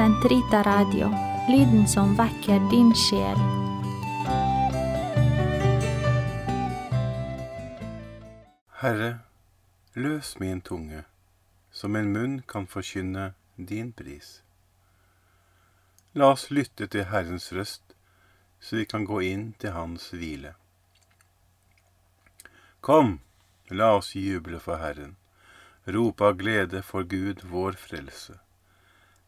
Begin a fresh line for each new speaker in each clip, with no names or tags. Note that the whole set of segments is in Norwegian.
Sentrita Radio, lyden som vekker din sjel.
Herre, løs min tunge, som en munn kan forkynne din pris. La oss lytte til Herrens røst, så vi kan gå inn til Hans hvile. Kom, la oss juble for Herren, rope av glede for Gud vår frelse.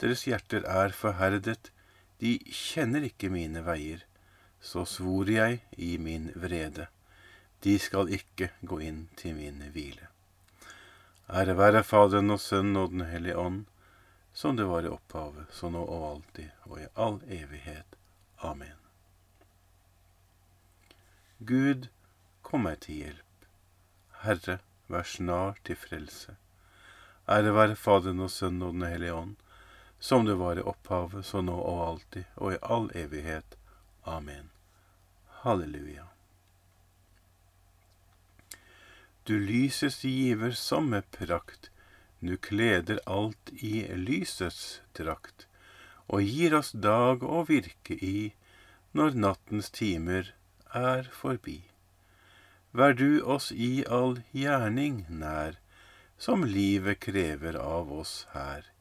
deres hjerter er forherdet, de kjenner ikke mine veier. Så svor jeg i min vrede de skal ikke gå inn til min hvile. Ære være Faderen og Sønnen og Den hellige ånd, som det var i opphavet, så nå og alltid og i all evighet. Amen. Gud, kom meg til hjelp. Herre, vær snar til frelse. Ære være Faderen og Sønnen og Den hellige ånd, som det var i opphavet, så nå og alltid og i all evighet. Amen. Halleluja. Du lysets giver som med prakt, nu kleder alt i lysets drakt, og gir oss dag å virke i når nattens timer er forbi. Vær du oss i all gjerning nær, som livet krever av oss her.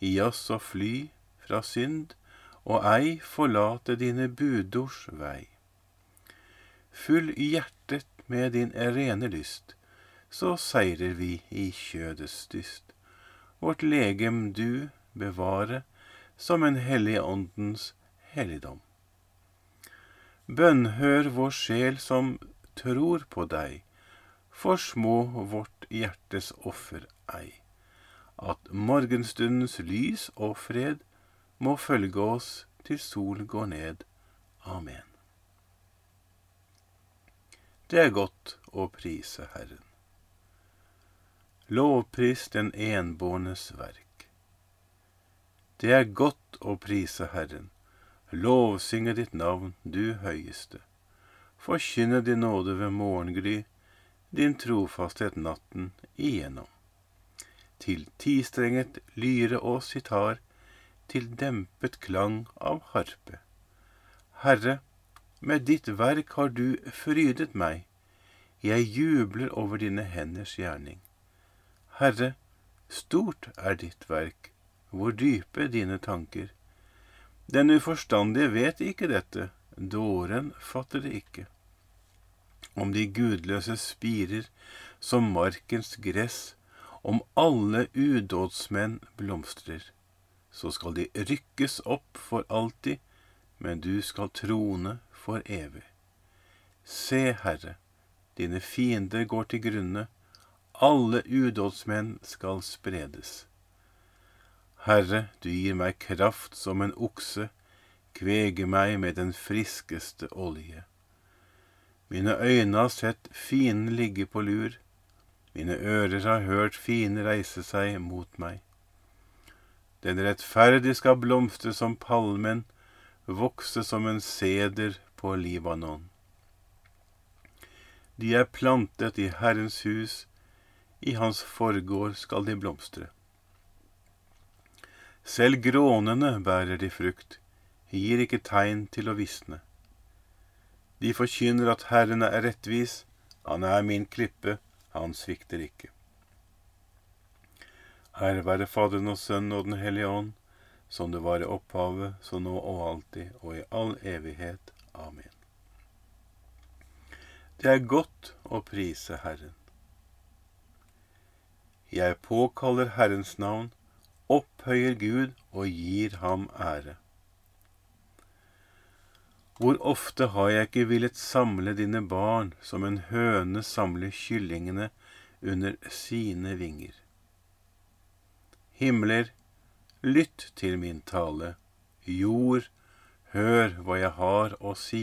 Gi oss å fly fra synd, og ei forlate dine budords vei. Fyll hjertet med din rene lyst, så seirer vi i kjødets dyst. Vårt legem du bevare som en hellig åndens helligdom. Bønnhør vår sjel som tror på deg, for små vårt hjertes offer ei. At morgenstundens lys og fred må følge oss til sol går ned. Amen. Det er godt å prise Herren. Lovpris den enbårnes verk. Det er godt å prise Herren, lovsynge ditt navn, du høyeste. Forkynne din nåde ved morgengry, din trofasthet natten igjennom. Til tistrenget lyre og sitar, til dempet klang av harpe. Herre, med ditt verk har du frydet meg. Jeg jubler over dine henders gjerning. Herre, stort er ditt verk, hvor dype dine tanker. Den uforstandige vet ikke dette, dåren fatter det ikke. Om de gudløse spirer som markens gress, om alle udådsmenn blomstrer, så skal de rykkes opp for alltid, men du skal trone for evig. Se, Herre, dine fiender går til grunne, alle udådsmenn skal spredes. Herre, du gir meg kraft som en okse, kvege meg med den friskeste olje. Mine øyne har sett fienden ligge på lur, mine ører har hørt fine reise seg mot meg. Den rettferdige skal blomstre som palmen, vokse som en seder på Libanon. De er plantet i Herrens hus, i hans forgård skal de blomstre. Selv grånene bærer de frukt, gir ikke tegn til å visne. De forkynner at Herren er rettvis, han er min klippe, han svikter ikke. Her være Faderen og Sønnen og Den hellige ånd, som det var i opphavet, så nå og alltid og i all evighet. Amen. Det er godt å prise Herren. Jeg påkaller Herrens navn, opphøyer Gud og gir ham ære. Hvor ofte har jeg ikke villet samle dine barn som en høne samler kyllingene under sine vinger. Himler, lytt til min tale, jord, hør hva jeg har å si.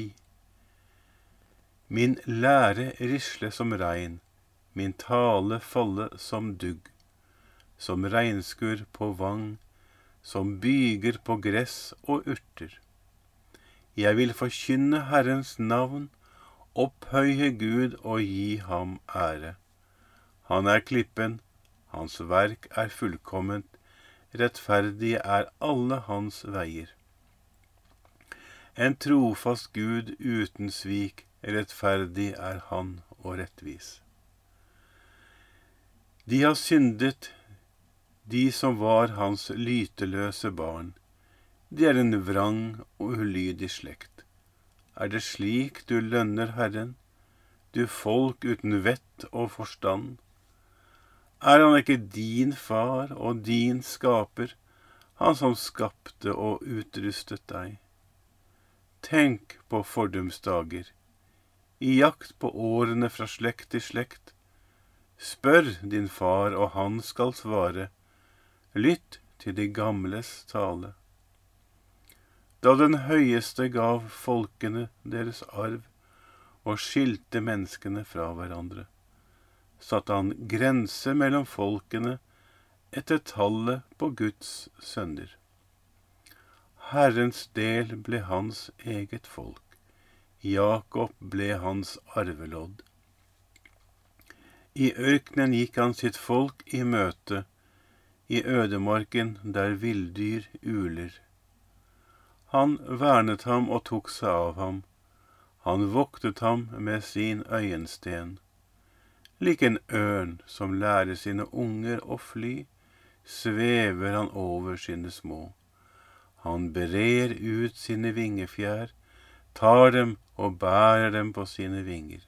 Min lære risle som regn, min tale falle som dugg, som regnskur på vang, som byger på gress og urter. Jeg vil forkynne Herrens navn, opphøye Gud og gi ham ære. Han er klippen, hans verk er fullkomment, rettferdige er alle hans veier. En trofast Gud uten svik, rettferdig er han og rettvis. De har syndet, de som var hans lyteløse barn. De er en vrang og ulydig slekt. Er det slik du lønner Herren, du folk uten vett og forstand? Er han ikke din far og din skaper, han som skapte og utrustet deg? Tenk på fordumsdager, i jakt på årene fra slekt til slekt. Spør din far, og han skal svare. Lytt til de gamles tale da den høyeste gav folkene deres arv og skilte menneskene fra hverandre, satte han grense mellom folkene etter tallet på Guds sønner. Herrens del ble hans eget folk, Jakob ble hans arvelodd. I ørkenen gikk han sitt folk i møte, i ødemarken der villdyr uler. Han vernet ham og tok seg av ham. Han voktet ham med sin øyensten. Lik en ørn som lærer sine unger å fly, svever han over sine små. Han brer ut sine vingefjær, tar dem og bærer dem på sine vinger.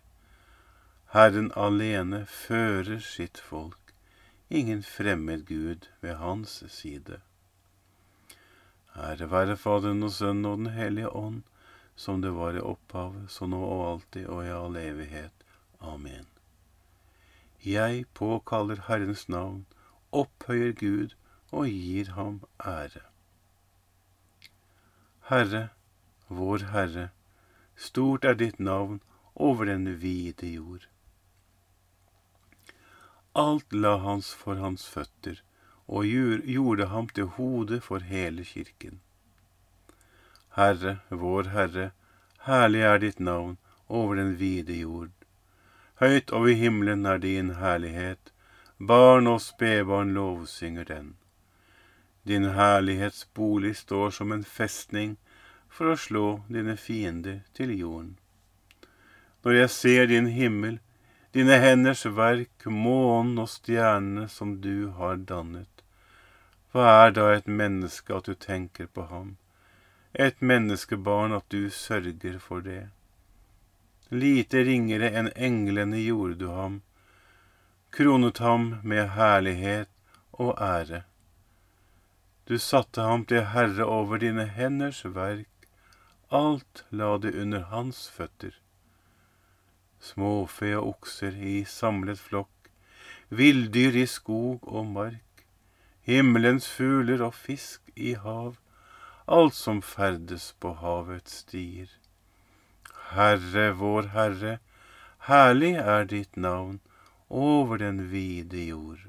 Herren alene fører sitt folk, ingen fremmed Gud ved hans side. Ære være Faderen og Sønnen og Den hellige ånd, som det var i opphavet, så nå og alltid og i all evighet. Amen. Jeg påkaller Herrens navn, opphøyer Gud og gir ham ære. Herre, vår Herre, stort er ditt navn over den vide jord. Alt la hans for hans føtter, og gjorde ham til hode for hele kirken. Herre, vår Herre, herlig er ditt navn over den vide jord. Høyt over himmelen er din herlighet, barn og spedbarn lovsynger den. Din herlighets bolig står som en festning for å slå dine fiender til jorden. Når jeg ser din himmel, dine henders verk, månen og stjernene som du har dannet, hva er da et menneske at du tenker på ham, et menneskebarn at du sørger for det? Lite ringere enn englene gjorde du ham, kronet ham med herlighet og ære. Du satte ham til herre over dine henders verk, alt la det under hans føtter. Småfe og okser i samlet flokk, villdyr i skog og mark himmelens fugler og fisk i hav, alt som ferdes på havets stier. Herre, vår Herre, herlig er ditt navn over den vide jord.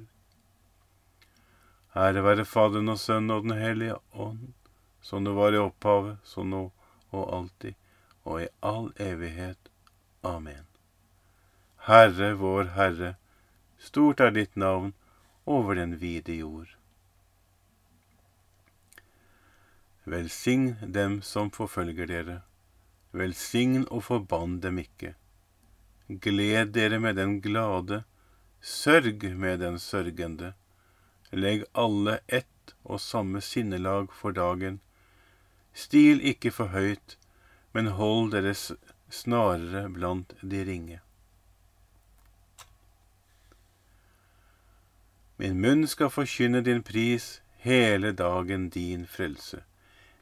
Ære være Faderen og Sønnen og Den hellige ånd, som det var i opphavet, så nå og alltid, og i all evighet. Amen. Herre, vår Herre, stort er ditt navn over den vide jord. Velsign dem som forfølger dere. Velsign og forbann dem ikke. Gled dere med den glade, sørg med den sørgende. Legg alle ett og samme sinnelag for dagen. Stil ikke for høyt, men hold deres snarere blant de ringe. Min munn skal forkynne din pris hele dagen din frelse.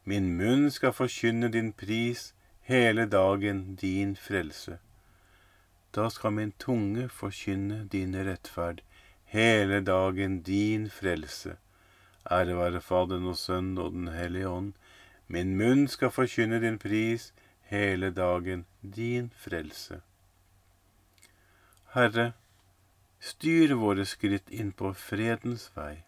Min munn skal forkynne din pris hele dagen din frelse. Da skal min tunge forkynne din rettferd, hele dagen din frelse. Ære være Faderen og Sønnen og Den hellige ånd. Min munn skal forkynne din pris, hele dagen din frelse. Herre, styr våre skritt inn på fredens vei.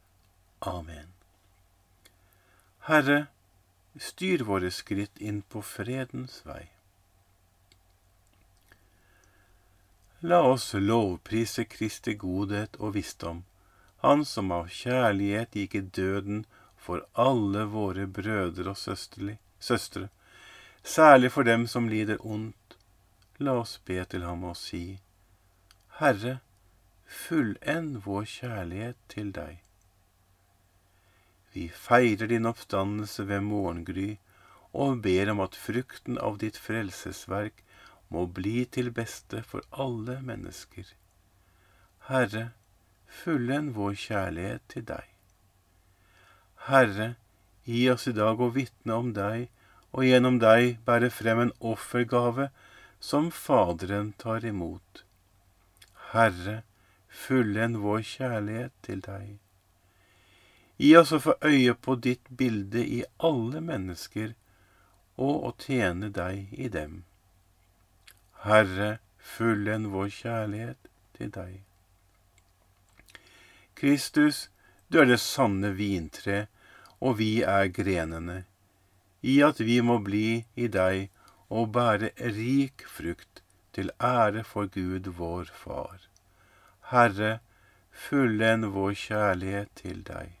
Amen. Herre, styr våre skritt inn på fredens vei. La oss lovprise Kristi godhet og visdom, Han som av kjærlighet gikk i døden for alle våre brødre og søstre, særlig for dem som lider ondt. La oss be til ham og si, Herre, fullend vår kjærlighet til deg. Vi feirer din oppstandelse ved morgengry og ber om at frukten av ditt frelsesverk må bli til beste for alle mennesker. Herre, fullend vår kjærlighet til deg. Herre, gi oss i dag å vitne om deg, og gjennom deg bære frem en offergave som Faderen tar imot. Herre, fullend vår kjærlighet til deg. Gi oss å få øye på ditt bilde i alle mennesker, og å tjene deg i dem. Herre, fullend vår kjærlighet til deg. Kristus, du er det sanne vintre, og vi er grenene. I at vi må bli i deg og bære rik frukt til ære for Gud vår Far. Herre, fullend vår kjærlighet til deg.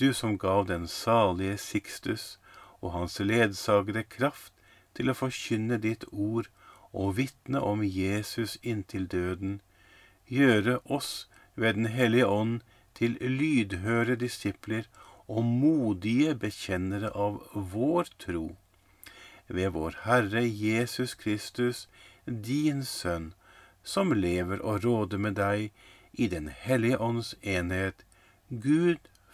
du som gav den salige Sixtus og hans ledsagere kraft til å forkynne ditt ord og vitne om Jesus inntil døden, gjøre oss ved Den hellige ånd til lydhøre disipler og modige bekjennere av vår tro. Ved vår Herre Jesus Kristus, din Sønn, som lever og råder med deg i Den hellige ånds enhet, Gud